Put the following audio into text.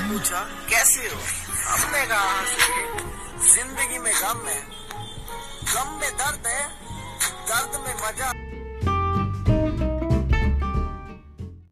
पूछा, कैसे हो? हमने कहा, ज़िंदगी में गम है। गम में दर्द है, दर्द में मज़ा